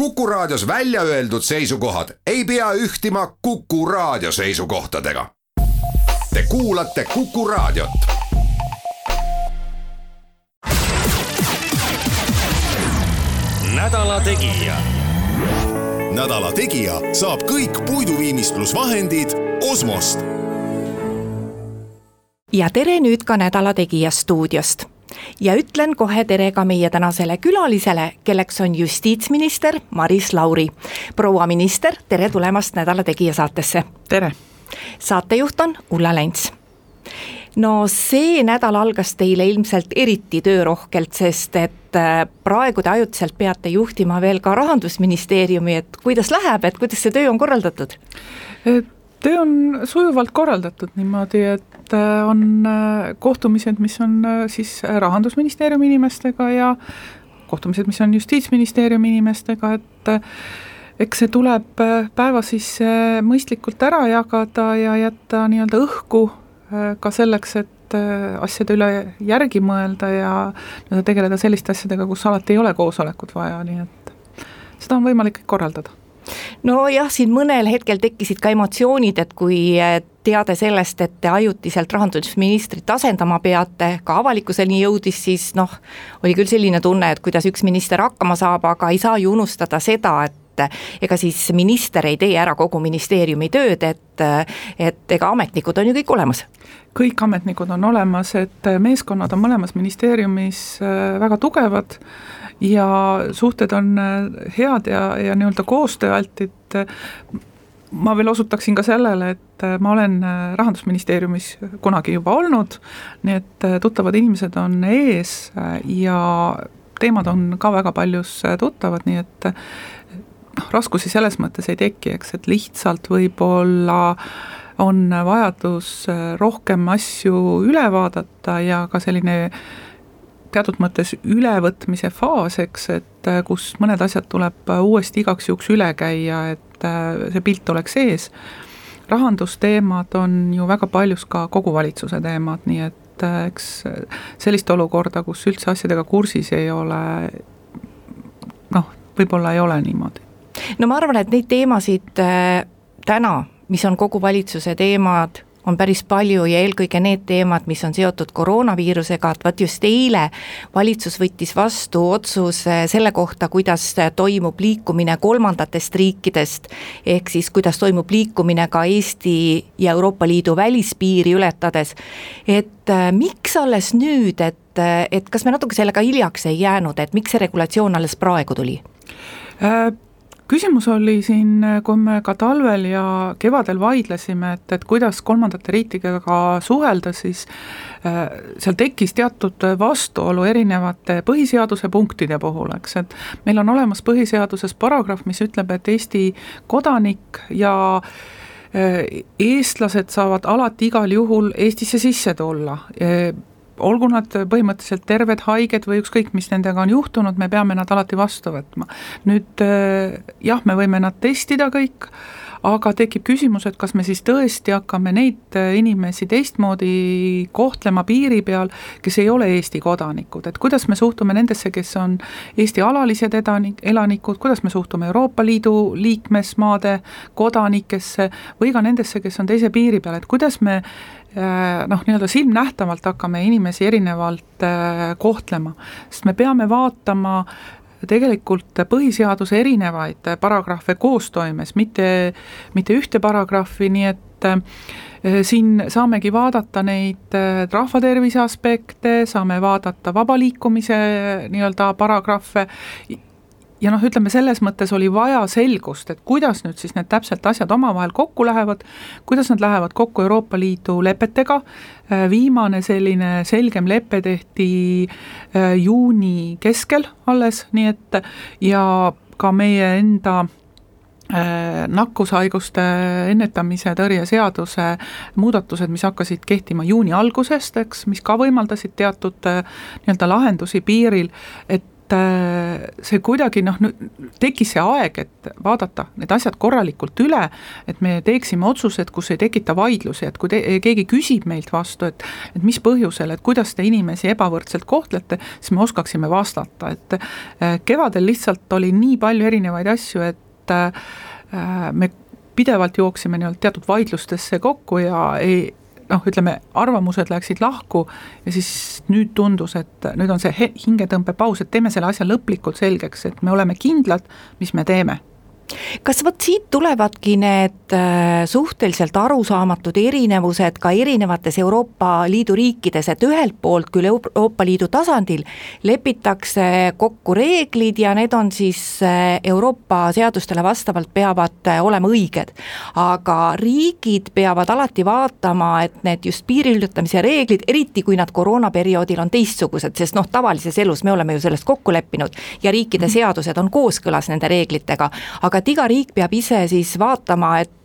Kuku Raadios välja öeldud seisukohad ei pea ühtima Kuku Raadio seisukohtadega. Te kuulate Kuku Raadiot. nädala Tegija. nädala Tegija saab kõik puiduviimistlusvahendid Osmost. ja tere nüüd ka Nädala Tegija stuudiost ja ütlen kohe tere ka meie tänasele külalisele, kelleks on justiitsminister Maris Lauri. proua minister, tere tulemast Nädala Tegija saatesse. tere. saatejuht on Ulla Lents no see nädal algas teile ilmselt eriti töörohkelt, sest et äh, praegu te ajutiselt peate juhtima veel ka rahandusministeeriumi, et kuidas läheb, et kuidas see töö on korraldatud? töö on sujuvalt korraldatud niimoodi, et äh, on äh, kohtumised, mis on siis rahandusministeeriumi inimestega ja kohtumised, mis on justiitsministeeriumi inimestega, et eks see tuleb päeva siis mõistlikult ära jagada ja jätta nii-öelda õhku ka selleks, et äh, asjade üle järgi mõelda ja tegeleda selliste asjadega, kus alati ei ole koosolekut vaja, nii et seda on võimalik korraldada nojah, siin mõnel hetkel tekkisid ka emotsioonid, et kui äh, teade sellest, et te ajutiselt rahandusministrit asendama peate, ka avalikkuseni jõudis, siis noh, oli küll selline tunne, et kuidas üks minister hakkama saab, aga ei saa ju unustada seda, et ega siis minister ei tee ära kogu ministeeriumi tööd, et, et ega ametnikud on ju kõik olemas kõik ametnikud on olemas, et meeskonnad on mõlemas ministeeriumis äh, väga tugevad ja suhted on äh, head ja, ja nii-öelda koostööaltid. ma veel osutaksin ka sellele, et äh, ma olen Rahandusministeeriumis kunagi juba olnud, nii et tuttavad inimesed on ees ja teemad on ka väga paljus tuttavad, nii et noh, raskusi selles mõttes ei teki, eks, et lihtsalt võib-olla äh, on vajadus äh, rohkem asju üle vaadata ja ka selline teatud mõttes ülevõtmise faas, eks, et äh, kus mõned asjad tuleb uuesti igaks juhuks üle käia, et äh, see pilt oleks ees. rahandusteemad on ju väga paljus ka kogu valitsuse teemad, nii et eks sellist olukorda, kus üldse asjadega kursis ei ole, noh, võib-olla ei ole niimoodi. No ma arvan, et neid teemasid täna mis on kogu valitsuse teemad, on päris palju ja eelkõige need teemad, mis on seotud koroonaviirusega, et vaat just eile valitsus võttis vastu otsuse selle kohta, kuidas toimub liikumine kolmandatest riikidest, ehk siis kuidas toimub liikumine ka Eesti ja Euroopa Liidu välispiiri ületades. et äh, miks alles nüüd, et, et kas me natuke sellega hiljaks ei jäänud, et miks see regulatsioon alles praegu tuli äh,? Küsimus oli siin, kui me ka talvel ja kevadel vaidlesime, et, et kuidas kolmandate riikidega suhelda, siis äh, seal tekkis teatud vastuolu erinevate põhiseaduse punktide puhul, eks, et meil on olemas põhiseaduses paragrahv, mis ütleb, et Eesti kodanik ja äh, eestlased saavad alati igal juhul Eestisse sisse tulla olgu nad põhimõtteliselt terved, haiged või ükskõik, mis nendega on juhtunud, me peame nad alati vastu võtma. nüüd eh, jah, me võime nad testida kõik, aga tekib küsimus, et kas me siis tõesti hakkame neid eh, inimesi teistmoodi kohtlema piiri peal, kes ei ole Eesti kodanikud, et kuidas me suhtume nendesse, kes on Eesti alalised edanik, elanikud, kuidas me suhtume Euroopa Liidu liikmesmaade kodanikesse või ka nendesse, kes on teise piiri peal, et kuidas me Äh, noh, nii-öelda silmnähtavalt hakkame inimesi erinevalt äh, kohtlema, sest me peame vaatama tegelikult põhiseaduse erinevaid paragrahve koostoimes, mitte, mitte ühte paragrahvi, nii et äh, siin saamegi vaadata neid rahvatervise aspekte, saame vaadata vaba liikumise nii-öelda paragrahve ja noh, ütleme selles mõttes oli vaja selgust, et kuidas nüüd siis need täpselt asjad omavahel kokku lähevad, kuidas nad lähevad kokku Euroopa Liidu lepetega, äh, viimane selline selgem lepe tehti äh, juuni keskel alles, nii et ja ka meie enda äh, nakkushaiguste ennetamise tõrje seaduse muudatused, mis hakkasid kehtima juuni algusest, eks, mis ka võimaldasid teatud nii-öelda lahendusi piiril, et see kuidagi noh, tekkis see aeg, et vaadata need asjad korralikult üle, et me teeksime otsused, kus ei tekita vaidlusi, et kui te, keegi küsib meilt vastu, et et mis põhjusel, et kuidas te inimesi ebavõrdselt kohtlete, siis me oskaksime vastata, et kevadel lihtsalt oli nii palju erinevaid asju, et me pidevalt jooksime nii-öelda teatud vaidlustesse kokku ja ei, noh, ütleme, arvamused läksid lahku ja siis nüüd tundus, et nüüd on see hingetõmbepaus, et teeme selle asja lõplikult selgeks, et me oleme kindlad, mis me teeme kas vot siit tulevadki need äh, suhteliselt arusaamatud erinevused ka erinevates Euroopa Liidu riikides, et ühelt poolt küll Euroopa Liidu tasandil lepitakse kokku reeglid ja need on siis äh, Euroopa seadustele vastavalt peavad äh, olema õiged. aga riigid peavad alati vaatama, et need just piiriületamise reeglid, eriti kui nad koroonaperioodil on teistsugused, sest noh, tavalises elus me oleme ju sellest kokku leppinud ja riikide mhm. seadused on kooskõlas nende reeglitega, aga et iga riik peab ise siis vaatama, et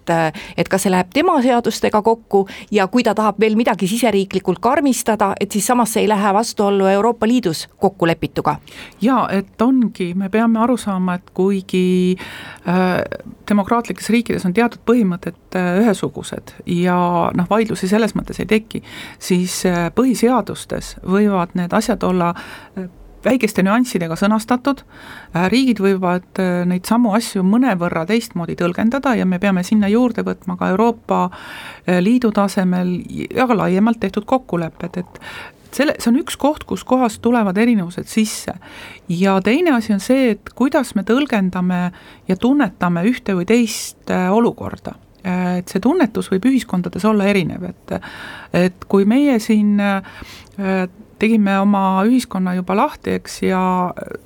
et kas see läheb tema seadustega kokku ja kui ta tahab veel midagi siseriiklikult karmistada, et siis samas see ei lähe vastuollu Euroopa Liidus kokkulepituga. jaa, et ongi, me peame aru saama, et kuigi äh, demokraatlikes riikides on teatud põhimõtted äh, ühesugused ja noh, vaidlusi selles mõttes ei teki, siis äh, põhiseadustes võivad need asjad olla äh, väikeste nüanssidega sõnastatud, äh, riigid võivad äh, neid samu asju mõnevõrra teistmoodi tõlgendada ja me peame sinna juurde võtma ka Euroopa äh, Liidu tasemel ja ka laiemalt tehtud kokkulepped, et selle, see on üks koht, kus kohas tulevad erinevused sisse. ja teine asi on see, et kuidas me tõlgendame ja tunnetame ühte või teist olukorda et see tunnetus võib ühiskondades olla erinev, et et kui meie siin tegime oma ühiskonna juba lahti, eks, ja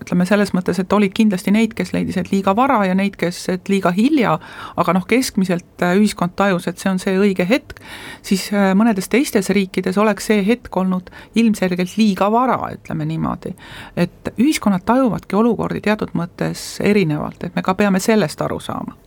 ütleme selles mõttes, et olid kindlasti neid, kes leidis, et liiga vara ja neid, kes, et liiga hilja, aga noh, keskmiselt äh, ühiskond tajus, et see on see õige hetk, siis äh, mõnedes teistes riikides oleks see hetk olnud ilmselgelt liiga vara, ütleme niimoodi. et ühiskonnad tajuvadki olukordi teatud mõttes erinevalt, et me ka peame sellest aru saama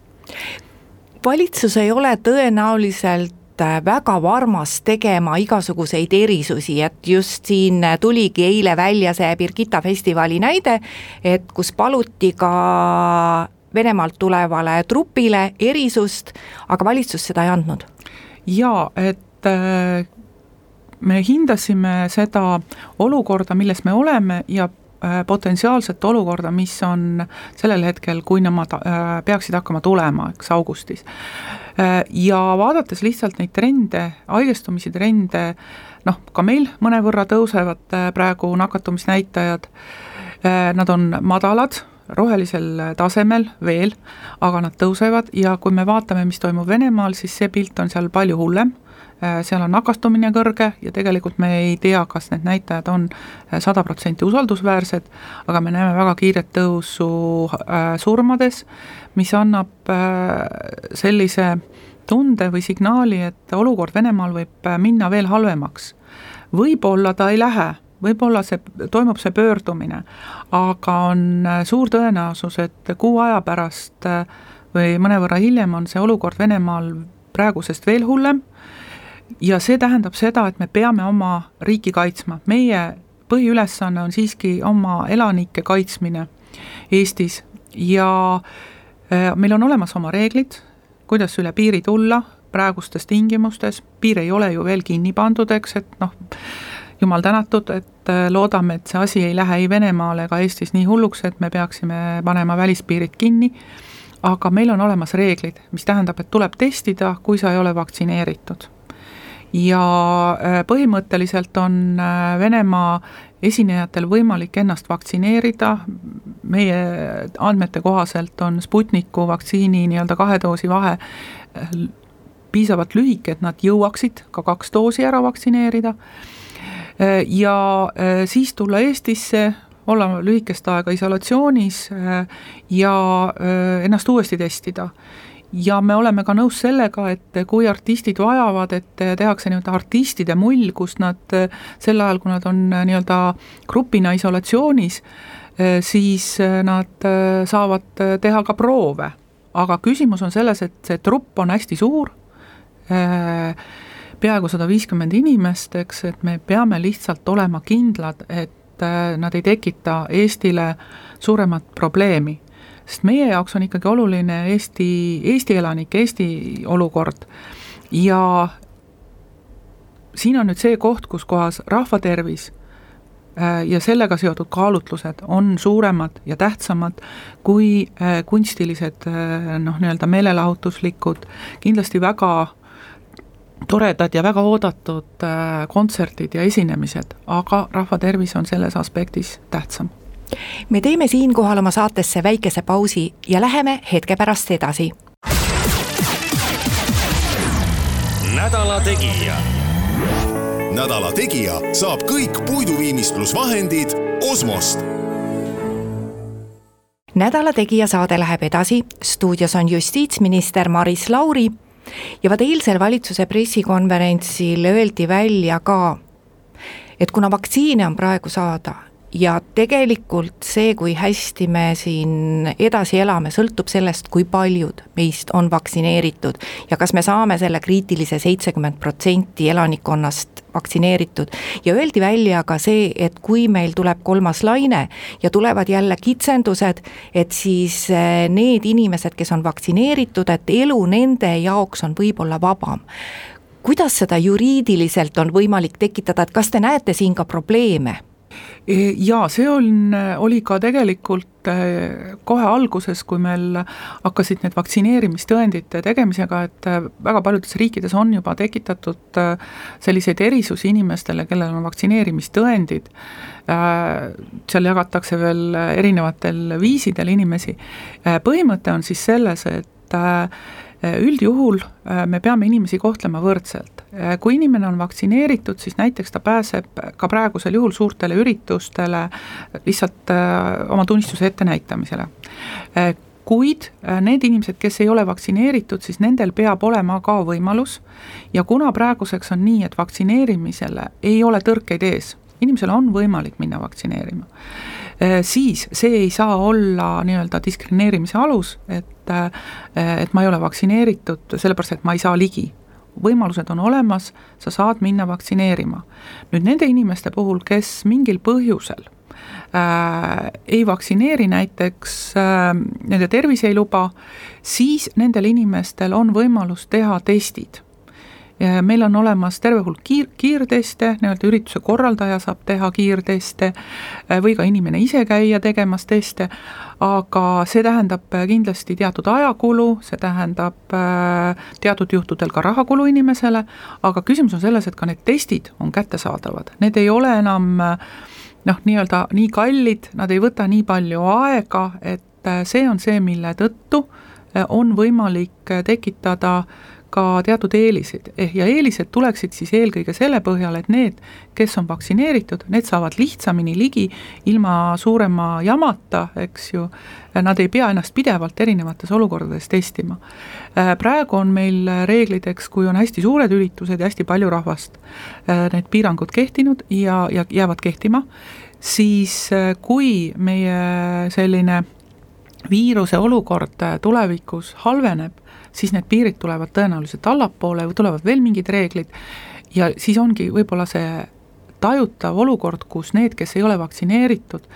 valitsus ei ole tõenäoliselt väga varmas tegema igasuguseid erisusi, et just siin tuligi eile välja see Birgitta festivali näide, et kus paluti ka Venemaalt tulevale trupile erisust, aga valitsus seda ei andnud. jaa, et äh, me hindasime seda olukorda, milles me oleme ja äh, potentsiaalset olukorda, mis on sellel hetkel, kui nemad peaksid hakkama tulema, eks augustis. Äh, ja vaadates lihtsalt neid trende, haigestumise trende, noh, ka meil mõnevõrra tõusevad äh, praegu nakatumisnäitajad, äh, nad on madalad, rohelisel tasemel veel, aga nad tõusevad ja kui me vaatame, mis toimub Venemaal, siis see pilt on seal palju hullem Äh, seal on nakastumine kõrge ja tegelikult me ei tea, kas need näitajad on äh, sada protsenti usaldusväärsed, aga me näeme väga kiiret tõusu äh, surmades, mis annab sellise tunde või signaali, et olukord Venemaal võib minna veel halvemaks. võib-olla ta ei lähe, võib-olla see, toimub see pöördumine, aga on suur tõenäosus, et kuu aja pärast või mõnevõrra hiljem on see olukord Venemaal praegusest veel hullem ja see tähendab seda, et me peame oma riiki kaitsma, meie põhiülesanne on siiski oma elanike kaitsmine Eestis. Ja äh, meil on olemas oma reeglid, kuidas üle piiri tulla praegustes tingimustes, piir ei ole ju veel kinni pandud, eks, et noh, jumal tänatud, et äh, loodame, et see asi ei lähe ei Venemaal ega Eestis nii hulluks, et me peaksime panema välispiirid kinni, aga meil on olemas reeglid, mis tähendab, et tuleb testida, kui sa ei ole vaktsineeritud ja äh, põhimõtteliselt on äh, Venemaa esinejatel võimalik ennast vaktsineerida, meie andmete kohaselt on Sputniku vaktsiini nii-öelda kahe doosi vahe äh, piisavalt lühike, et nad jõuaksid ka kaks doosi ära vaktsineerida. Ja siis tulla Eestisse, olla lühikest aega isolatsioonis ja ennast uuesti testida ja me oleme ka nõus sellega, et kui artistid vajavad, et tehakse nii-öelda artistide mull, kus nad sel ajal, kui nad on nii-öelda grupina isolatsioonis, siis nad saavad teha ka proove. aga küsimus on selles, et see trupp on hästi suur, peaaegu sada viiskümmend inimest, eks, et me peame lihtsalt olema kindlad, et nad ei tekita Eestile suuremat probleemi. Sest meie jaoks on ikkagi oluline Eesti, Eesti elanik, Eesti olukord ja siin on nüüd see koht, kus kohas rahva tervis Äh, ja sellega seotud kaalutlused on suuremad ja tähtsamad kui äh, kunstilised äh, noh, nii-öelda meelelahutuslikud, kindlasti väga toredad ja väga oodatud kontserdid ja esinemised, aga rahva tervis on selles aspektis tähtsam. Me teeme siinkohal oma saatesse väikese pausi ja läheme hetke pärast edasi. nädala Tegija nädala Tegija saab kõik puiduviimistlusvahendid Osmost. nädala Tegija saade läheb edasi, stuudios on justiitsminister Maris Lauri ja vaat eilsel valitsuse pressikonverentsil öeldi välja ka, et kuna vaktsiine on praegu saada ja tegelikult see, kui hästi me siin edasi elame, sõltub sellest, kui paljud meist on vaktsineeritud ja kas me saame selle kriitilise seitsekümmend protsenti elanikkonnast vaktsineeritud. ja öeldi välja ka see, et kui meil tuleb kolmas laine ja tulevad jälle kitsendused, et siis eh, need inimesed, kes on vaktsineeritud, et elu nende jaoks on võib-olla vabam kuidas seda juriidiliselt on võimalik tekitada, et kas te näete siin ka probleeme? E, jaa, see on, oli ka tegelikult e, kohe alguses, kui meil hakkasid need vaktsineerimistõendite tegemisega, et e, väga paljudes riikides on juba tekitatud selliseid erisusi inimestele, kellel on vaktsineerimistõendid, seal jagatakse veel erinevatel viisidel inimesi, põhimõte on siis selles, et üldjuhul me peame inimesi kohtlema võrdselt. Äh, kui inimene on vaktsineeritud, siis näiteks ta pääseb ka praegusel juhul suurtele üritustele lihtsalt äh, oma tunnistuse ettenäitamisele. Äh, kuid need inimesed, kes ei ole vaktsineeritud, siis nendel peab olema ka võimalus. Ja kuna praeguseks on nii, et vaktsineerimisele ei ole tõrkeid ees, inimesel on võimalik minna vaktsineerima, siis see ei saa olla nii-öelda diskrimineerimise alus, et, et ma ei ole vaktsineeritud, sellepärast et ma ei saa ligi võimalused on olemas, sa saad minna vaktsineerima. nüüd nende inimeste puhul, kes mingil põhjusel äh, ei vaktsineeri näiteks äh,, nende tervis ei luba, siis nendel inimestel on võimalus teha testid meil on olemas terve hulk kiir, kiirteste, nii-öelda ürituse korraldaja saab teha kiirteste äh, või ka inimene ise käia tegemas teste, aga see tähendab kindlasti teatud ajakulu, see tähendab äh, teatud juhtudel ka rahakulu inimesele, aga küsimus on selles, et ka need testid on kättesaadavad, need ei ole enam äh, noh, nii-öelda nii kallid, nad ei võta nii palju aega, et see on see, mille tõttu on võimalik tekitada ka teatud eeliseid, eh, ja eelised tuleksid siis eelkõige selle põhjal, et need, kes on vaktsineeritud, need saavad lihtsamini ligi ilma suurema jamata, eks ju, nad ei pea ennast pidevalt erinevates olukordades testima. Äh, praegu on meil reeglid, eks, kui on hästi suured üritused ja hästi palju rahvast, need piirangud kehtinud ja, ja jäävad kehtima, siis kui meie selline viiruse olukord tulevikus halveneb, siis need piirid tulevad tõenäoliselt allapoole või tulevad veel mingid reeglid ja siis ongi võib-olla see tajutav olukord, kus need, kes ei ole vaktsineeritud,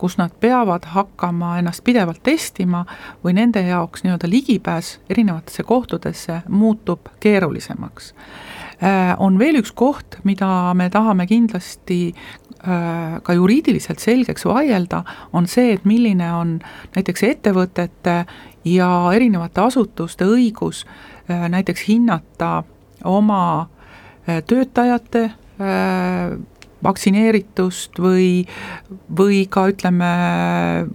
kus nad peavad hakkama ennast pidevalt testima või nende jaoks nii-öelda ligipääs erinevatesse kohtadesse muutub keerulisemaks. Äh, on veel üks koht, mida me tahame kindlasti ka juriidiliselt selgeks vaielda, on see, et milline on näiteks ettevõtete ja erinevate asutuste õigus äh, näiteks hinnata oma äh, töötajate äh, vaktsineeritust või, või ka ütleme,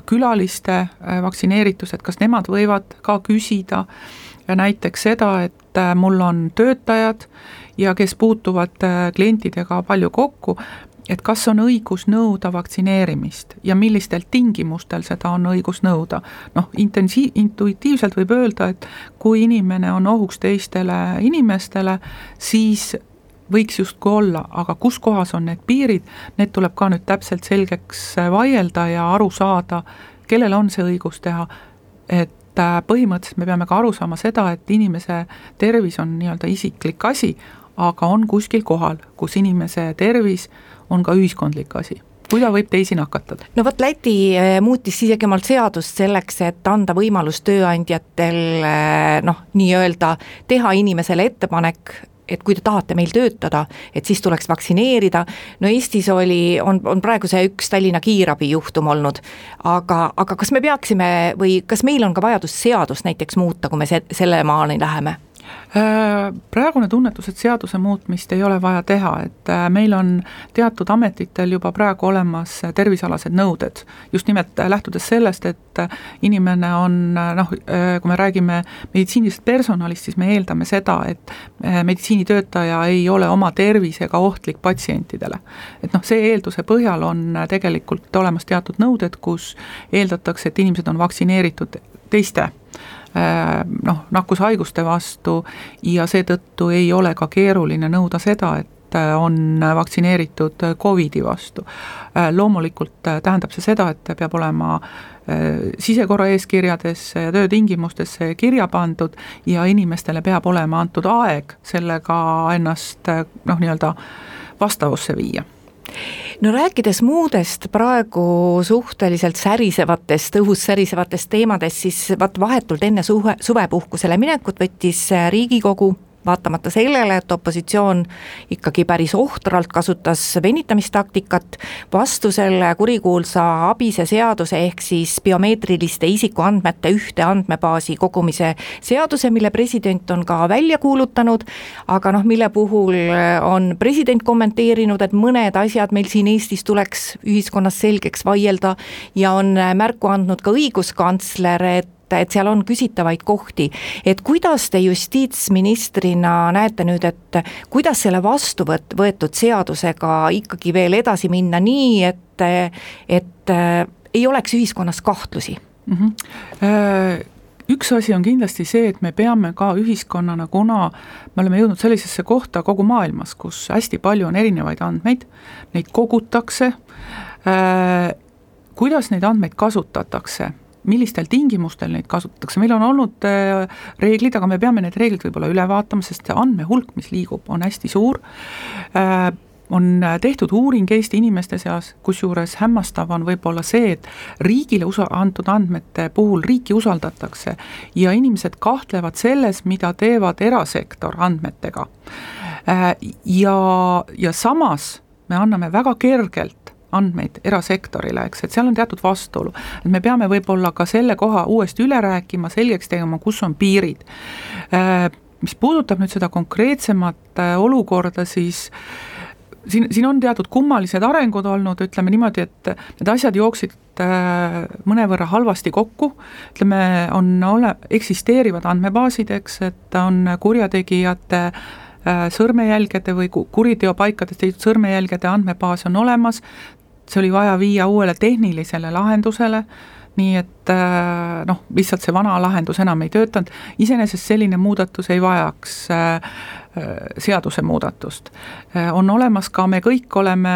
külaliste vaktsineeritust, et kas nemad võivad ka küsida näiteks seda, et mul on töötajad ja kes puutuvad klientidega palju kokku, et kas on õigus nõuda vaktsineerimist ja millistel tingimustel seda on õigus nõuda. noh, intensiiv, intuitiivselt võib öelda, et kui inimene on ohuks teistele inimestele, siis võiks justkui olla, aga kus kohas on need piirid, need tuleb ka nüüd täpselt selgeks vaielda ja aru saada, kellel on see õigus teha, et äh, põhimõtteliselt me peame ka aru saama seda, et inimese tervis on nii-öelda isiklik asi, aga on kuskil kohal, kus inimese tervis on ka ühiskondlik asi kui ta võib teisi nakatada. no vot, Läti eh, muutis isegi omalt seadust selleks, et anda võimalus tööandjatel eh, noh, nii-öelda teha inimesele ettepanek et kui te tahate meil töötada, et siis tuleks vaktsineerida, no Eestis oli, on, on praegu see üks Tallinna kiirabi juhtum olnud, aga, aga kas me peaksime või kas meil on ka vajadus seadust näiteks muuta, kui me se-, selle maani läheme? Äh, praegune tunnetus, et seaduse muutmist ei ole vaja teha, et äh, meil on teatud ametitel juba praegu olemas tervisealased nõuded, just nimelt lähtudes sellest, et inimene on noh, kui me räägime meditsiinilisest personalist, siis me eeldame seda, et äh, meditsiinitöötaja ei ole oma tervisega ohtlik patsientidele. et noh, see eelduse põhjal on tegelikult olemas teatud nõuded, kus eeldatakse, et inimesed on vaktsineeritud teiste Äh, noh, nakkushaiguste vastu ja seetõttu ei ole ka keeruline nõuda seda, et äh, on vaktsineeritud Covidi vastu. Äh, loomulikult tähendab see seda, et peab olema sisekorra eeskirjadesse ja töötingimustesse kirja pandud ja inimestele peab olema antud aeg sellega ennast noh, nii-öelda vastavusse viia no rääkides muudest praegu suhteliselt särisevatest, õhus särisevatest teemadest, siis vaat vahetult enne suve, suvepuhkusele minekut võttis Riigikogu vaatamata sellele, et opositsioon ikkagi päris ohtralt kasutas venitamistaktikat, vastu selle kurikuulsa ABISE seaduse ehk siis biomeetriliste isikuandmete ühte andmebaasi kogumise seaduse, mille president on ka välja kuulutanud, aga noh, mille puhul on president kommenteerinud, et mõned asjad meil siin Eestis tuleks ühiskonnas selgeks vaielda ja on märku andnud ka õiguskantsler, et et, et seal on küsitavaid kohti. et kuidas te justiitsministrina näete nüüd, et kuidas selle vastu võt-, võetud seadusega ikkagi veel edasi minna nii, et, et äh, ei oleks ühiskonnas kahtlusi mm? -hmm üks asi on kindlasti see, et me peame ka ühiskonnana, kuna me oleme jõudnud sellisesse kohta kogu maailmas, kus hästi palju on erinevaid andmeid, neid kogutakse äh,, kuidas neid andmeid kasutatakse millistel tingimustel neid kasutatakse, meil on olnud äh, reeglid, aga me peame need reeglid võib-olla üle vaatama, sest see andmehulk, mis liigub, on hästi suur, äh, on tehtud uuring Eesti inimeste seas, kusjuures hämmastav on võib-olla see, et riigile usa-, antud andmete puhul riiki usaldatakse ja inimesed kahtlevad selles, mida teevad erasektor andmetega. Äh, ja, ja samas me anname väga kergelt andmeid erasektorile, eks, et seal on teatud vastuolu. et me peame võib-olla ka selle koha uuesti üle rääkima, selgeks tegema, kus on piirid. Äh, mis puudutab nüüd seda konkreetsemat äh, olukorda, siis siin, siin on teatud kummalised arengud olnud, ütleme niimoodi, et need asjad jooksid äh, mõnevõrra halvasti kokku, ütleme, on ole-, eksisteerivad andmebaasid, eks, et on kurjategijate sõrmejälgede või kuriteopaikades tehtud sõrmejälgede andmebaas on olemas, see oli vaja viia uuele tehnilisele lahendusele, nii et äh, noh, lihtsalt see vana lahendus enam ei töötanud, iseenesest selline muudatus ei vajaks äh, äh, seadusemuudatust. on olemas ka, me kõik oleme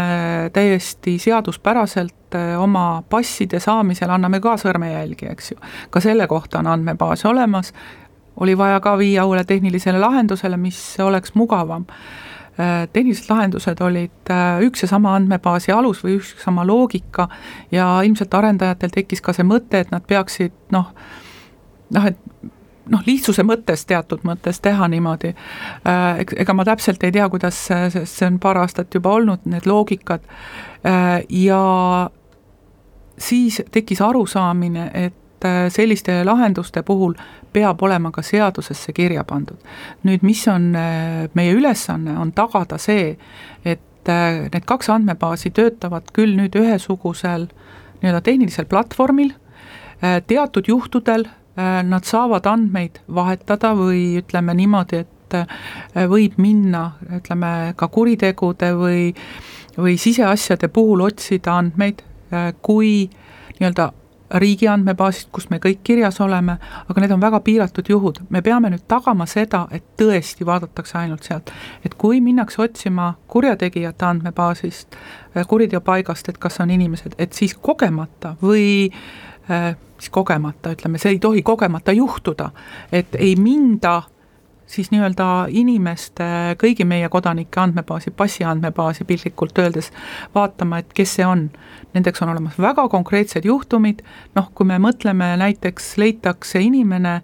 täiesti seaduspäraselt oma passide saamisel anname ka sõrmejälgi, eks ju. ka selle kohta on andmebaas olemas, oli vaja ka viia uuele tehnilisele lahendusele, mis oleks mugavam tehnilised lahendused olid äh, üks ja sama andmebaasi alus või üks ja sama loogika ja ilmselt arendajatel tekkis ka see mõte, et nad peaksid noh, noh et noh, lihtsuse mõttes teatud mõttes teha niimoodi, äh, ega ma täpselt ei tea, kuidas, sest see on paar aastat juba olnud, need loogikad, ja siis tekkis arusaamine, et selliste lahenduste puhul peab olema ka seadusesse kirja pandud. nüüd, mis on äh, meie ülesanne, on tagada see, et äh, need kaks andmebaasi töötavad küll nüüd ühesugusel nii-öelda tehnilisel platvormil, äh, teatud juhtudel nad saavad andmeid vahetada või ütleme niimoodi, et võib minna, ütleme ka kuritegude või, või siseasjade puhul otsida andmeid, kui nii-öelda riigi andmebaasist, kus me kõik kirjas oleme, aga need on väga piiratud juhud, me peame nüüd tagama seda, et tõesti vaadatakse ainult sealt. et kui minnakse otsima kurjategijate andmebaasist, äh, kuriteopaigast, et kas on inimesed, et siis kogemata või äh, siis kogemata, ütleme, see ei tohi kogemata juhtuda, et ei minda siis nii-öelda inimeste, kõigi meie kodanike andmebaasi, passi andmebaasi piltlikult öeldes, vaatama, et kes see on. Nendeks on olemas väga konkreetsed juhtumid, noh, kui me mõtleme näiteks leitakse inimene,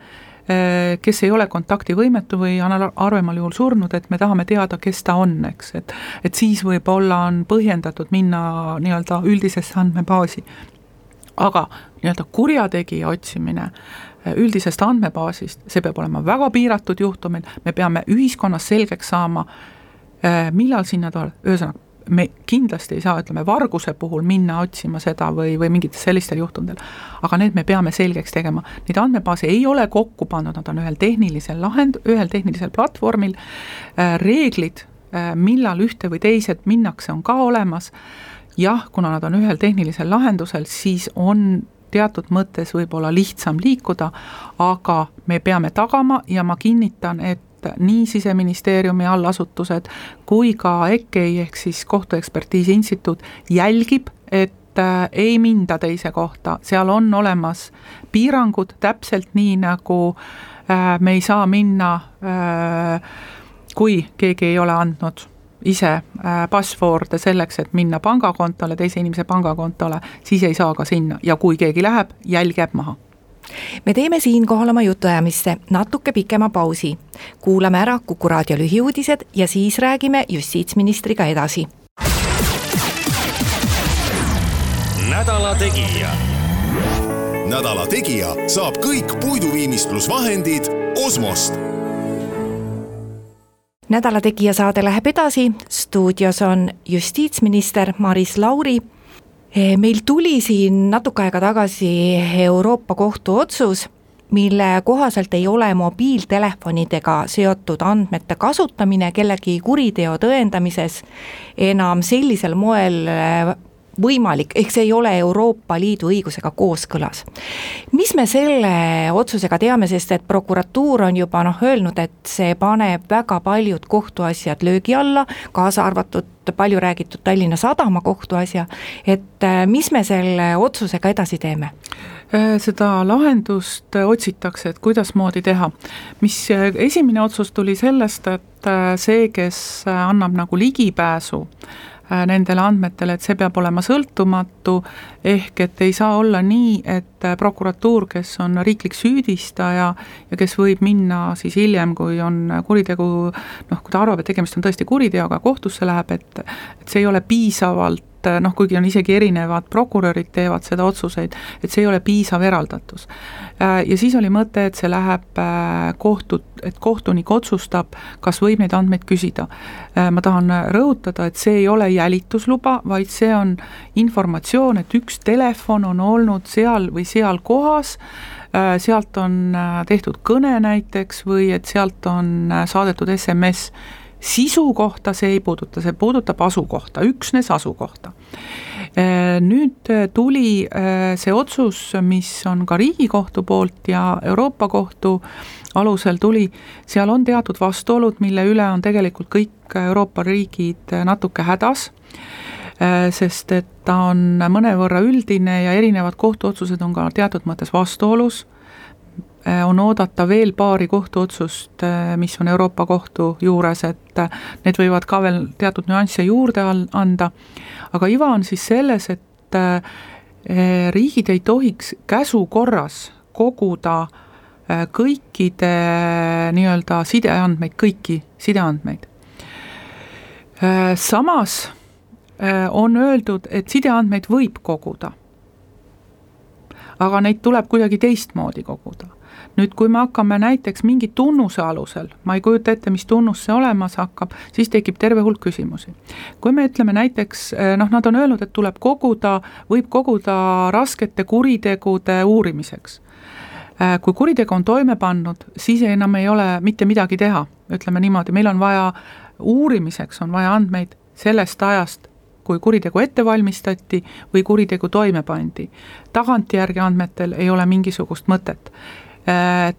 Äh, kes ei ole kontaktivõimetu või harvemal juhul surnud, et me tahame teada, kes ta on, eks, et et siis võib-olla on põhjendatud minna nii-öelda üldisesse andmebaasi. aga nii-öelda kurjategija otsimine äh, üldisest andmebaasist, see peab olema väga piiratud juhtumil, me peame ühiskonnas selgeks saama, äh, millal sinna tuleb, ühesõnaga me kindlasti ei saa, ütleme, varguse puhul minna otsima seda või, või mingitel sellistel juhtudel. aga need me peame selgeks tegema, neid andmebaase ei ole kokku pandud, nad on ühel tehnilisel lahend, ühel tehnilisel platvormil, äh, reeglid, äh, millal ühte või teised minnakse, on ka olemas, jah, kuna nad on ühel tehnilisel lahendusel, siis on teatud mõttes võib-olla lihtsam liikuda, aga me peame tagama ja ma kinnitan, et nii Siseministeeriumi allasutused kui ka EKEI ehk siis Kohtuekspertiisi Instituut jälgib, et äh, ei minda teise kohta, seal on olemas piirangud, täpselt nii, nagu äh, me ei saa minna, äh, kui keegi ei ole andnud ise password'e selleks, et minna pangakontole, teise inimese pangakontole, siis ei saa ka sinna ja kui keegi läheb, jälg jääb maha me teeme siinkohal oma jutuajamisse natuke pikema pausi. kuulame ära Kuku raadio lühiuudised ja siis räägime justiitsministriga edasi. nädala Tegija. nädala Tegija saab kõik puiduviimistlusvahendid Osmost nädala Tegija saade läheb edasi, stuudios on justiitsminister Maris Lauri. Eh, meil tuli siin natuke aega tagasi Euroopa Kohtu otsus, mille kohaselt ei ole mobiiltelefonidega seotud andmete kasutamine kellegi kuriteo tõendamises enam sellisel moel eh, võimalik, ehk see ei ole Euroopa Liidu õigusega kooskõlas. mis me selle otsusega teame, sest et prokuratuur on juba noh, öelnud, et see paneb väga paljud kohtuasjad löögi alla, kaasa arvatud palju räägitud Tallinna Sadama kohtuasja, et äh, mis me selle otsusega edasi teeme? Äh, seda lahendust otsitakse, et kuidasmoodi teha. mis äh, esimene otsus tuli sellest, et see, kes annab nagu ligipääsu Äh, nendele andmetele, et see peab olema sõltumatu, ehk et ei saa olla nii, et äh, prokuratuur, kes on riiklik süüdistaja ja kes võib minna siis hiljem, kui on kuritegu, noh, kui ta arvab, et tegemist on tõesti kuriteoga, kohtusse läheb, et et see ei ole piisavalt et noh, kuigi on isegi erinevad prokurörid teevad seda otsuseid, et see ei ole piisav eraldatus. Äh, ja siis oli mõte, et see läheb äh, kohtu, et kohtunik otsustab, kas võib neid andmeid küsida. Äh, ma tahan rõhutada, et see ei ole jälitusluba, vaid see on informatsioon, et üks telefon on olnud seal või seal kohas, sealt on tehtud kõne näiteks või et sealt on saadetud SMS sisu kohta see ei puuduta, see puudutab asukohta, üksnes asukohta. Äh, nüüd äh, tuli äh, see otsus, mis on ka Riigikohtu poolt ja Euroopa Kohtu alusel tuli, seal on teatud vastuolud, mille üle on tegelikult kõik Euroopa riigid natuke hädas, sest et ta on mõnevõrra üldine ja erinevad kohtuotsused on ka teatud mõttes vastuolus on oodata veel paari kohtuotsust, äh, mis on Euroopa Kohtu juures, et äh, need võivad ka veel teatud nüansse juurde anda, aga iva on siis selles, et riigid ei tohiks käsu korras koguda kõikide nii-öelda sideandmeid, kõiki sideandmeid. Samas on öeldud, et sideandmeid võib koguda, aga neid tuleb kuidagi teistmoodi koguda nüüd, kui me hakkame näiteks mingi tunnuse alusel, ma ei kujuta ette, mis tunnus see olemas hakkab, siis tekib terve hulk küsimusi. kui me ütleme näiteks, eh, noh, nad on öelnud, et tuleb koguda, võib koguda raskete kuritegude uurimiseks eh, kui kuritegu on toime pannud, siis enam ei ole mitte midagi teha, ütleme niimoodi, meil on vaja, uurimiseks on vaja andmeid sellest ajast, kui kuritegu ette valmistati või kuritegu toime pandi. tagantjärgi andmetel ei ole mingisugust mõtet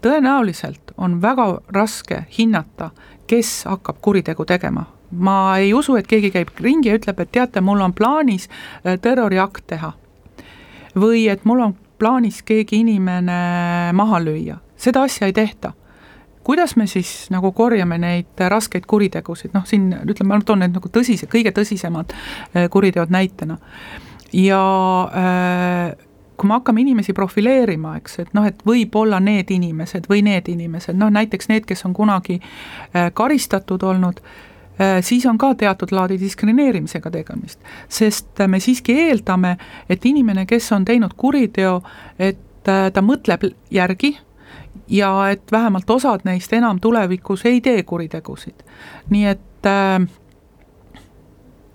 tõenäoliselt on väga raske hinnata, kes hakkab kuritegu tegema. ma ei usu, et keegi käib ringi ja ütleb, et teate, mul on plaanis äh, terroriakt teha. või et mul on plaanis keegi inimene maha lüüa, seda asja ei tehta kuidas me siis nagu korjame neid raskeid kuritegusid, noh siin ütleme, ma toon need nagu tõsise, kõige tõsisemad äh, kuriteod näitena. ja äh, kui me hakkame inimesi profileerima, eks, et noh, et võib-olla need inimesed või need inimesed, noh näiteks need, kes on kunagi äh, karistatud olnud, siis on ka teatud laadi diskrimineerimisega tegemist. sest me siiski eeldame, et inimene, kes on teinud kuriteo, et ta mõtleb järgi ja et vähemalt osad neist enam tulevikus ei tee kuritegusid. nii et äh,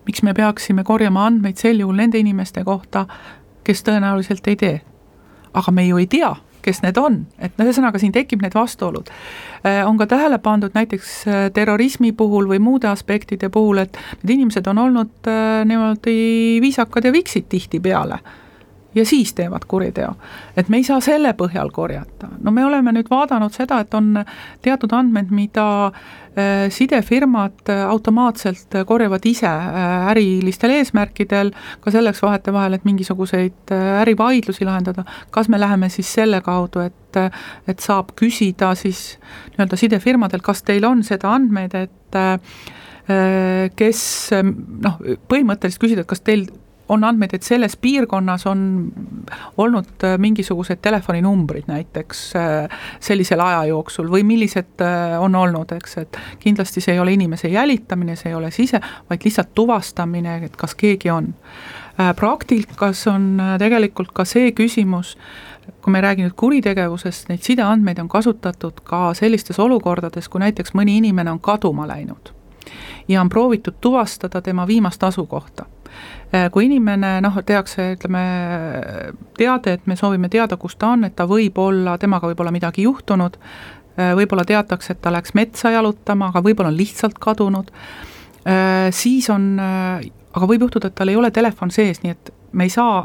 miks me peaksime korjama andmeid sel juhul nende inimeste kohta, kes tõenäoliselt ei tee. aga me ju ei tea, kes need on, et noh, ühesõnaga siin tekib need vastuolud. Äh, on ka tähele pandud näiteks äh, terrorismi puhul või muude aspektide puhul, et need inimesed on olnud äh, niimoodi viisakad ja viksid tihtipeale ja siis teevad kuriteo. et me ei saa selle põhjal korjata, no me oleme nüüd vaadanud seda, et on teatud andmed, mida äh, sidefirmad automaatselt korjavad ise äh, ärilistel eesmärkidel, ka selleks vahetevahel, et mingisuguseid äh, ärivaidlusi lahendada, kas me läheme siis selle kaudu, et et saab küsida siis nii-öelda sidefirmadelt, kas teil on seda andmeid, et kes noh, põhimõtteliselt küsida, et kas teil on andmeid, et selles piirkonnas on olnud äh, mingisugused telefoninumbrid näiteks äh, sellisel aja jooksul või millised äh, on olnud, eks, et kindlasti see ei ole inimese jälitamine, see ei ole sise, vaid lihtsalt tuvastamine, et kas keegi on. praktikas on tegelikult ka see küsimus, kui me ei räägi nüüd kuritegevusest, neid sideandmeid on kasutatud ka sellistes olukordades, kui näiteks mõni inimene on kaduma läinud ja on proovitud tuvastada tema viimast asukohta kui inimene noh, tehakse, ütleme, teade, et me soovime teada, kus ta on, et ta võib olla, temaga võib olla midagi juhtunud, äh, võib-olla teatakse, et ta läks metsa jalutama, aga võib-olla on lihtsalt kadunud, äh, siis on, aga võib juhtuda, et tal ei ole telefon sees, nii et me ei saa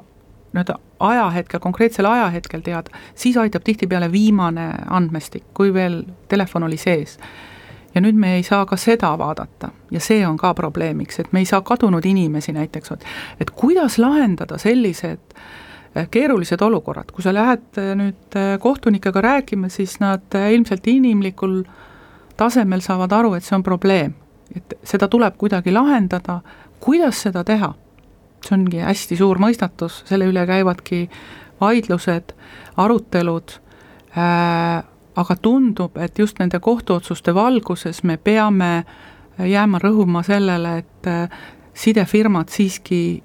nii-öelda ajahetkel, konkreetsel ajahetkel teada, siis aitab tihtipeale viimane andmestik, kui veel telefon oli sees ja nüüd me ei saa ka seda vaadata ja see on ka probleemiks, et me ei saa kadunud inimesi näiteks, et kuidas lahendada sellised eh, keerulised olukorrad, kui sa lähed eh, nüüd eh, kohtunikega rääkima, siis nad ilmselt inimlikul tasemel saavad aru, et see on probleem. et seda tuleb kuidagi lahendada, kuidas seda teha? see ongi hästi suur mõistatus, selle üle käivadki vaidlused, arutelud äh,, aga tundub, et just nende kohtuotsuste valguses me peame jääma rõhuma sellele, et äh, sidefirmad siiski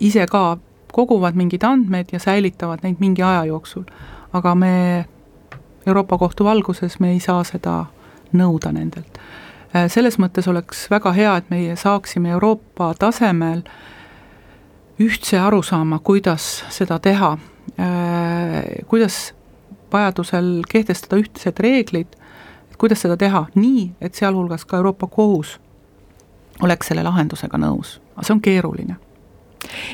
ise ka koguvad mingeid andmeid ja säilitavad neid mingi aja jooksul. aga me Euroopa Kohtu valguses me ei saa seda nõuda nendelt. Äh, selles mõttes oleks väga hea, et meie saaksime Euroopa tasemel ühtse arusaama, kuidas seda teha, äh, kuidas vajadusel kehtestada ühtsed reeglid, et kuidas seda teha nii, et sealhulgas ka Euroopa Kohus oleks selle lahendusega nõus, aga see on keeruline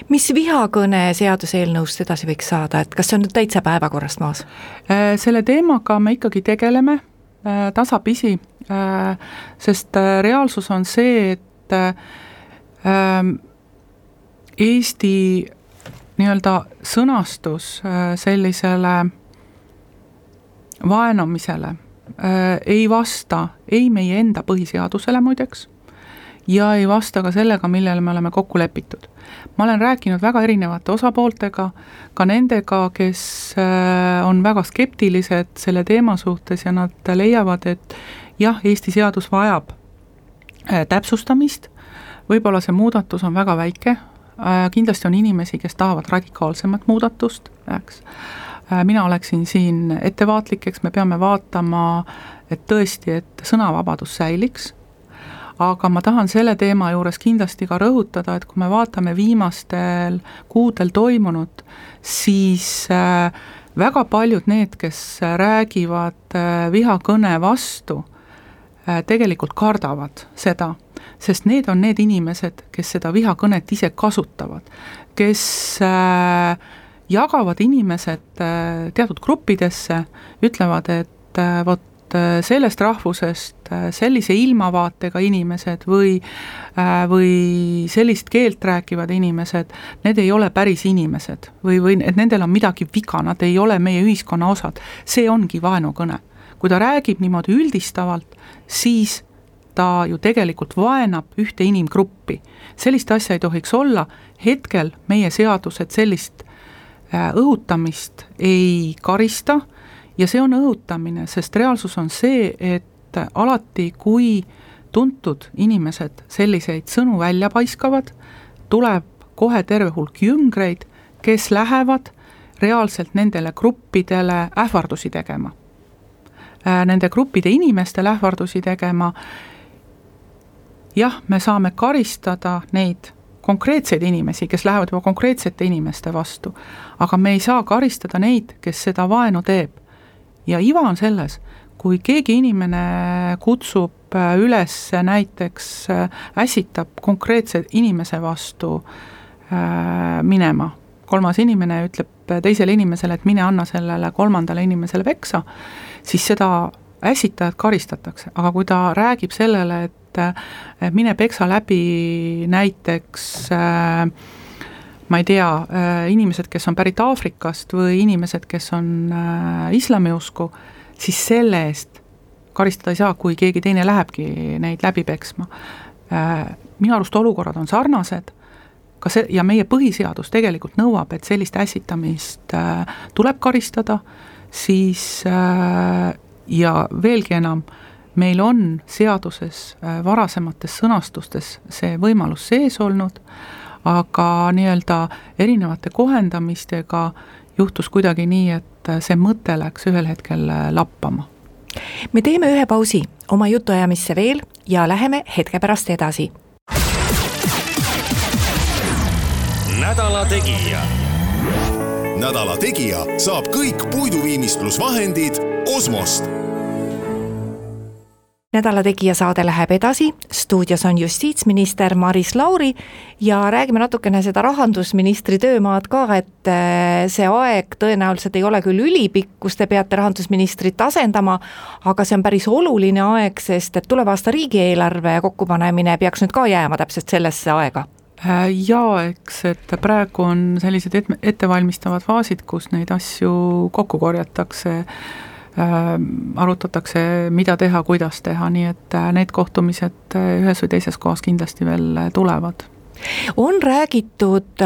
mis vihakõne seaduseelnõust edasi võiks saada, et kas see on nüüd täitsa päevakorrast maas? Äh, selle teemaga me ikkagi tegeleme äh, tasapisi, äh, sest reaalsus on see, et ähm, Eesti nii-öelda sõnastus sellisele vaenamisele äh, ei vasta ei meie enda põhiseadusele muideks ja ei vasta ka sellega, millele me oleme kokku lepitud. ma olen rääkinud väga erinevate osapooltega, ka nendega, kes äh, on väga skeptilised selle teema suhtes ja nad leiavad, et jah, Eesti seadus vajab äh, täpsustamist, võib-olla see muudatus on väga väike, kindlasti on inimesi, kes tahavad radikaalsemat muudatust, eks mina oleksin siin ettevaatlik, eks me peame vaatama, et tõesti, et sõnavabadus säiliks, aga ma tahan selle teema juures kindlasti ka rõhutada, et kui me vaatame viimastel kuudel toimunut, siis äh, väga paljud need, kes räägivad äh, vihakõne vastu, tegelikult kardavad seda, sest need on need inimesed, kes seda vihakõnet ise kasutavad, kes äh, jagavad inimesed äh, teatud gruppidesse, ütlevad, et äh, vot äh, sellest rahvusest sellise ilmavaatega inimesed või, või sellist keelt rääkivad inimesed, need ei ole päris inimesed või, või et nendel on midagi viga, nad ei ole meie ühiskonna osad, see ongi vaenukõne. Kui ta räägib niimoodi üldistavalt, siis ta ju tegelikult vaenab ühte inimgruppi. sellist asja ei tohiks olla, hetkel meie seadused sellist õhutamist ei karista ja see on õhutamine, sest reaalsus on see, et alati, kui tuntud inimesed selliseid sõnu välja paiskavad, tuleb kohe terve hulk jüngreid, kes lähevad reaalselt nendele gruppidele ähvardusi tegema. Äh, nende gruppide inimestele ähvardusi tegema, jah, me saame karistada neid konkreetseid inimesi, kes lähevad juba konkreetsete inimeste vastu, aga me ei saa karistada neid, kes seda vaenu teeb. ja iva on selles, kui keegi inimene kutsub äh, üles näiteks, äh, ässitab konkreetse inimese vastu äh, minema, kolmas inimene ütleb teisele inimesele, et mine anna sellele kolmandale inimesele peksa, siis seda ässitajat karistatakse, aga kui ta räägib sellele, et mine peksa läbi näiteks äh, ma ei tea, inimesed, kes on pärit Aafrikast või inimesed, kes on islamiusku, siis selle eest karistada ei saa, kui keegi teine lähebki neid läbi peksma. Äh, minu arust olukorrad on sarnased, ka see, ja meie põhiseadus tegelikult nõuab, et sellist ässitamist äh, tuleb karistada, siis äh, ja veelgi enam, meil on seaduses varasemates sõnastustes see võimalus sees olnud, aga nii-öelda erinevate kohendamistega juhtus kuidagi nii, et et see mõte läks ühel hetkel äh, lappama. me teeme ühe pausi oma jutuajamisse veel ja läheme hetke pärast edasi. nädala Tegija. nädala Tegija saab kõik puiduviimistlusvahendid Osmost nädala Tegija saade läheb edasi, stuudios on justiitsminister Maris Lauri ja räägime natukene seda rahandusministri töömaad ka, et äh, see aeg tõenäoliselt ei ole küll ülipikk, kus te peate rahandusministrit asendama, aga see on päris oluline aeg, sest et tuleva aasta riigieelarve kokkupanemine peaks nüüd ka jääma täpselt sellesse aega. Äh, jaa, eks, et praegu on sellised ettevalmistavad faasid, kus neid asju kokku korjatakse arutatakse, mida teha, kuidas teha, nii et äh, need kohtumised äh, ühes või teises kohas kindlasti veel tulevad. on räägitud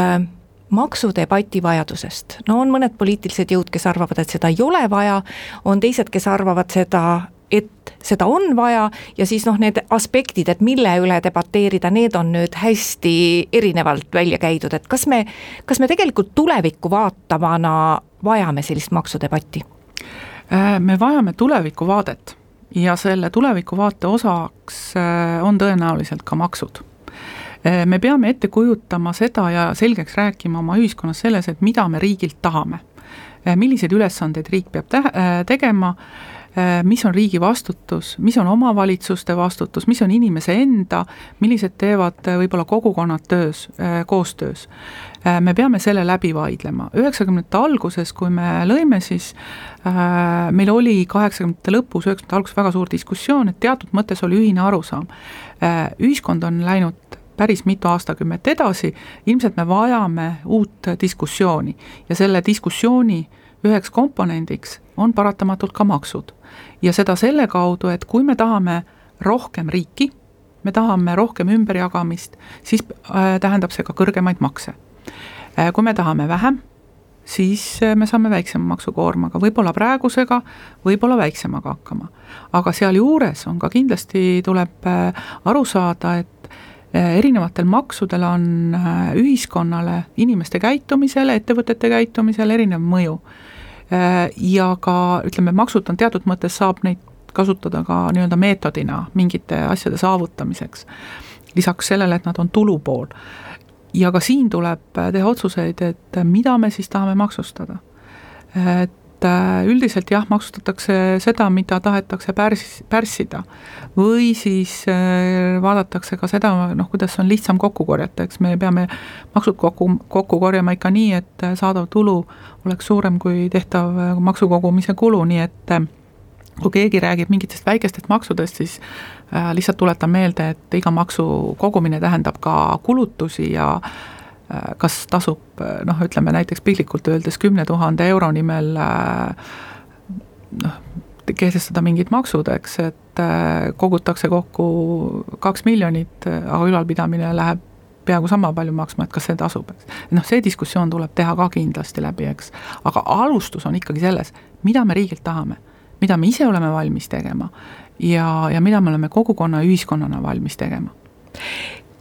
maksudebati vajadusest, no on mõned poliitilised jõud, kes arvavad, et seda ei ole vaja, on teised, kes arvavad seda, et seda on vaja ja siis noh, need aspektid, et mille üle debateerida, need on nüüd hästi erinevalt välja käidud, et kas me, kas me tegelikult tulevikku vaatavana vajame sellist maksudebatti? Äh, me vajame tulevikuvaadet ja selle tulevikuvaate osaks äh, on tõenäoliselt ka maksud. Äh, me peame ette kujutama seda ja selgeks rääkima oma ühiskonnas selles, et mida me riigilt tahame. milliseid ülesandeid riik peab te tegema, mis on riigi vastutus, mis on omavalitsuste vastutus, mis on inimese enda, millised teevad võib-olla kogukonnad töös, koostöös. Äh, me peame selle läbi vaidlema, üheksakümnendate alguses, kui me lõime, siis äh, meil oli kaheksakümnendate lõpus, üheksakümnendate alguses väga suur diskussioon, et teatud mõttes oli ühine arusaam äh,. ühiskond on läinud päris mitu aastakümmet edasi, ilmselt me vajame uut diskussiooni ja selle diskussiooni üheks komponendiks on paratamatult ka maksud. ja seda selle kaudu, et kui me tahame rohkem riiki, me tahame rohkem ümberjagamist, siis äh, tähendab see ka kõrgemaid makse Äh, kui me tahame vähem, siis äh, me saame väiksema maksukoormaga, võib-olla praegusega, võib-olla väiksemaga hakkama. aga sealjuures on ka kindlasti, tuleb aru saada, et erinevatel maksudel on ühiskonnale, inimeste käitumisele, ettevõtete käitumisele erinev mõju. Ja ka ütleme, maksud on teatud mõttes, saab neid kasutada ka nii-öelda meetodina mingite asjade saavutamiseks. lisaks sellele, et nad on tulupool ja ka siin tuleb äh, teha otsuseid, et äh, mida me siis tahame maksustada. et äh, üldiselt jah, maksustatakse seda, mida tahetakse pärs-, pärssida. või siis vaadatakse ka seda, noh, kuidas on lihtsam kokku korjata, eks me peame maksud kokku, kokku korjama ikka nii, et saadav tulu oleks suurem kui tehtav maksukogumise kulu, nii et kui keegi räägib mingitest väikestest maksudest, siis äh, lihtsalt tuletan meelde, et iga maksu kogumine tähendab ka kulutusi ja äh, kas tasub äh, noh, ütleme näiteks piltlikult öeldes kümne tuhande euro nimel noh, kehtestada mingid maksud, eks, et kogutakse kokku kaks miljonit, aga ülalpidamine läheb peaaegu sama palju maksma, et kas see tasub, eks. noh, see diskussioon tuleb teha ka kindlasti läbi, eks. aga alustus on ikkagi selles, mida me riigilt tahame, mida me ise oleme valmis tegema ja, ja mida me oleme kogukonna ühiskonnana valmis tegema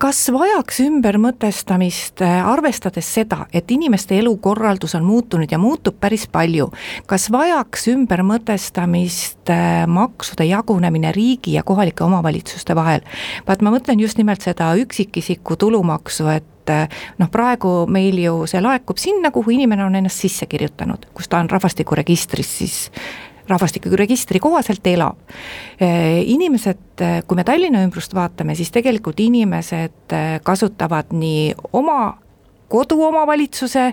kas vajaks ümbermõtestamist, äh, arvestades seda, et inimeste elukorraldus on muutunud ja muutub päris palju, kas vajaks ümbermõtestamist äh, maksude jagunemine riigi ja kohalike omavalitsuste vahel? vaat ma mõtlen just nimelt seda üksikisiku tulumaksu, et äh, noh, praegu meil ju see laekub sinna, kuhu inimene on ennast sisse kirjutanud, kus ta on rahvastikuregistris siis rahvastikuregistri kohaselt elab. Inimesed, kui me Tallinna ümbrust vaatame, siis tegelikult inimesed kasutavad nii oma koduomavalitsuse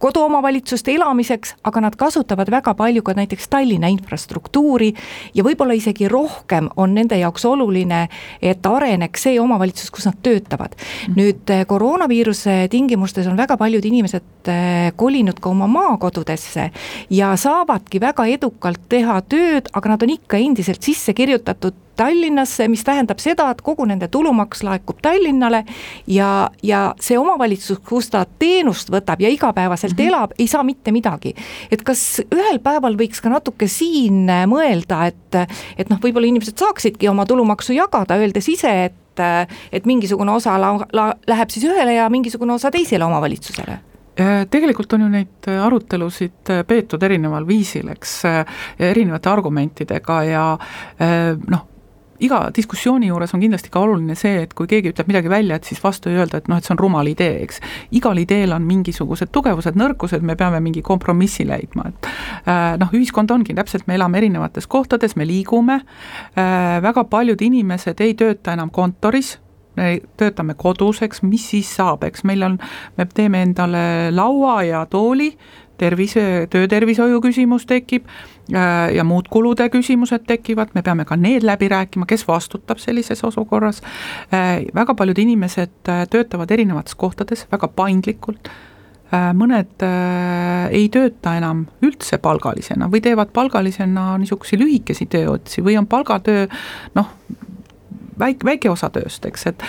koduomavalitsuste elamiseks, aga nad kasutavad väga palju ka näiteks Tallinna infrastruktuuri ja võib-olla isegi rohkem on nende jaoks oluline, et areneks see omavalitsus, kus nad töötavad. Mhm. nüüd eh, koroonaviiruse tingimustes on väga paljud inimesed eh, kolinud ka oma maakodudesse ja saavadki väga edukalt teha tööd, aga nad on ikka endiselt sisse kirjutatud Tallinnasse, mis tähendab seda, et kogu nende tulumaks laekub Tallinnale ja, ja see omavalitsus, kus ta teenust võtab ja igapäevaselt mm -hmm. elab, ei saa mitte midagi. et kas ühel päeval võiks ka natuke siin mõelda, et, et noh, võib-olla inimesed saaksidki oma tulumaksu jagada, öeldes ise, et et mingisugune osa la, la, läheb siis ühele ja mingisugune osa teisele omavalitsusele äh, tegelikult on ju neid arutelusid peetud erineval viisil, eks, erinevate argumentidega ja noh, iga diskussiooni juures on kindlasti ka oluline see, et kui keegi ütleb midagi välja, et siis vastu ei öelda, et noh, et see on rumal idee, eks. igal ideel on mingisugused tugevused, nõrkused, me peame mingi kompromissi leidma, et äh, noh, ühiskond ongi täpselt, me elame erinevates kohtades, me liigume äh,, väga paljud inimesed ei tööta enam kontoris, me töötame kodus, eks, mis siis saab, eks meil on, me teeme endale laua ja tooli, tervise, töötervishoiu küsimus tekib äh, ja muud kulude küsimused tekivad, me peame ka need läbi rääkima, kes vastutab sellises olukorras. Äh, väga paljud inimesed äh, töötavad erinevates kohtades väga paindlikult mõned ei tööta enam üldse palgalisena või teevad palgalisena niisuguseid lühikesi tööotsi või on palgatöö noh, väike, väike osa tööst, eks, et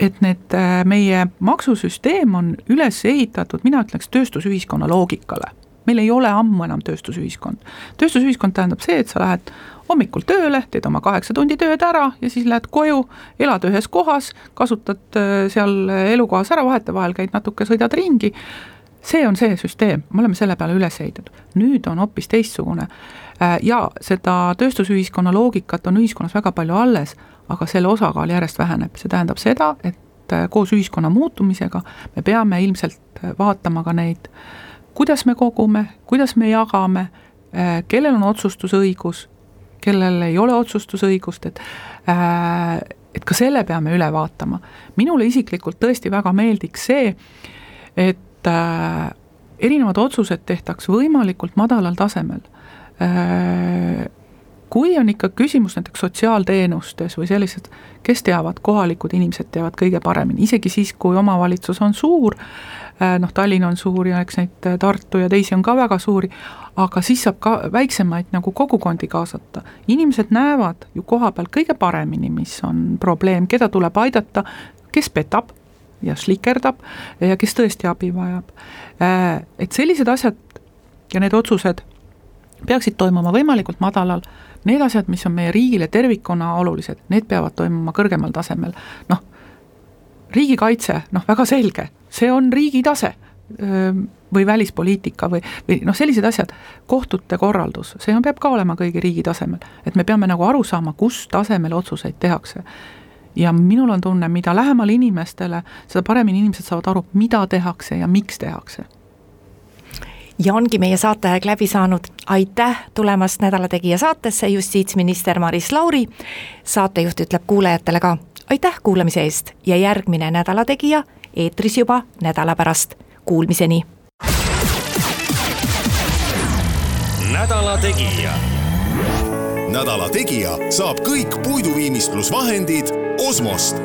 et need, äh, meie maksusüsteem on üles ehitatud, mina ütleks, tööstusühiskonna loogikale. meil ei ole ammu enam tööstusühiskond. tööstusühiskond tähendab see, et sa lähed hommikul tööle, teed oma kaheksa tundi tööd ära ja siis lähed koju, elad ühes kohas, kasutad äh, seal elukohas ära, vahetevahel käid natuke, sõidad ringi, see on see süsteem, me oleme selle peale üles ehitatud. nüüd on hoopis teistsugune äh, ja seda tööstusühiskonna loogikat on ühiskonnas väga palju alles, aga selle osakaal järjest väheneb, see tähendab seda, et äh, koos ühiskonna muutumisega me peame ilmselt äh, vaatama ka neid, kuidas me kogume, kuidas me jagame, äh, kellel on otsustusõigus, kellel ei ole otsustusõigust, et et ka selle peame üle vaatama. minule isiklikult tõesti väga meeldiks see, et erinevad otsused tehtaks võimalikult madalal tasemel kui on ikka küsimus näiteks sotsiaalteenustes või sellised, kes teavad, kohalikud inimesed teavad kõige paremini, isegi siis, kui omavalitsus on suur, äh, noh, Tallinn on suur ja eks neid äh, Tartu ja teisi on ka väga suuri, aga siis saab ka väiksemaid nagu kogukondi kaasata. inimesed näevad ju koha peal kõige paremini, mis on probleem, keda tuleb aidata, kes petab ja slikerdab ja kes tõesti abi vajab. Äh, et sellised asjad ja need otsused peaksid toimuma võimalikult madalal need asjad, mis on meie riigile tervikuna olulised, need peavad toimuma kõrgemal tasemel, noh, riigikaitse, noh, väga selge, see on riigi tase või välispoliitika või, või noh, sellised asjad, kohtute korraldus, see on, peab ka olema kõigi riigi tasemel, et me peame nagu aru saama, kus tasemel otsuseid tehakse. ja minul on tunne, mida lähemal inimestele, seda paremini inimesed saavad aru, mida tehakse ja miks tehakse ja ongi meie saateaeg läbi saanud, aitäh tulemast Nädala Tegija saatesse, justiitsminister Maris Lauri. saatejuht ütleb kuulajatele ka aitäh kuulamise eest ja järgmine Nädala Tegija eetris juba nädala pärast, kuulmiseni. nädala Tegija. nädala Tegija saab kõik puiduviimistlusvahendid Osmost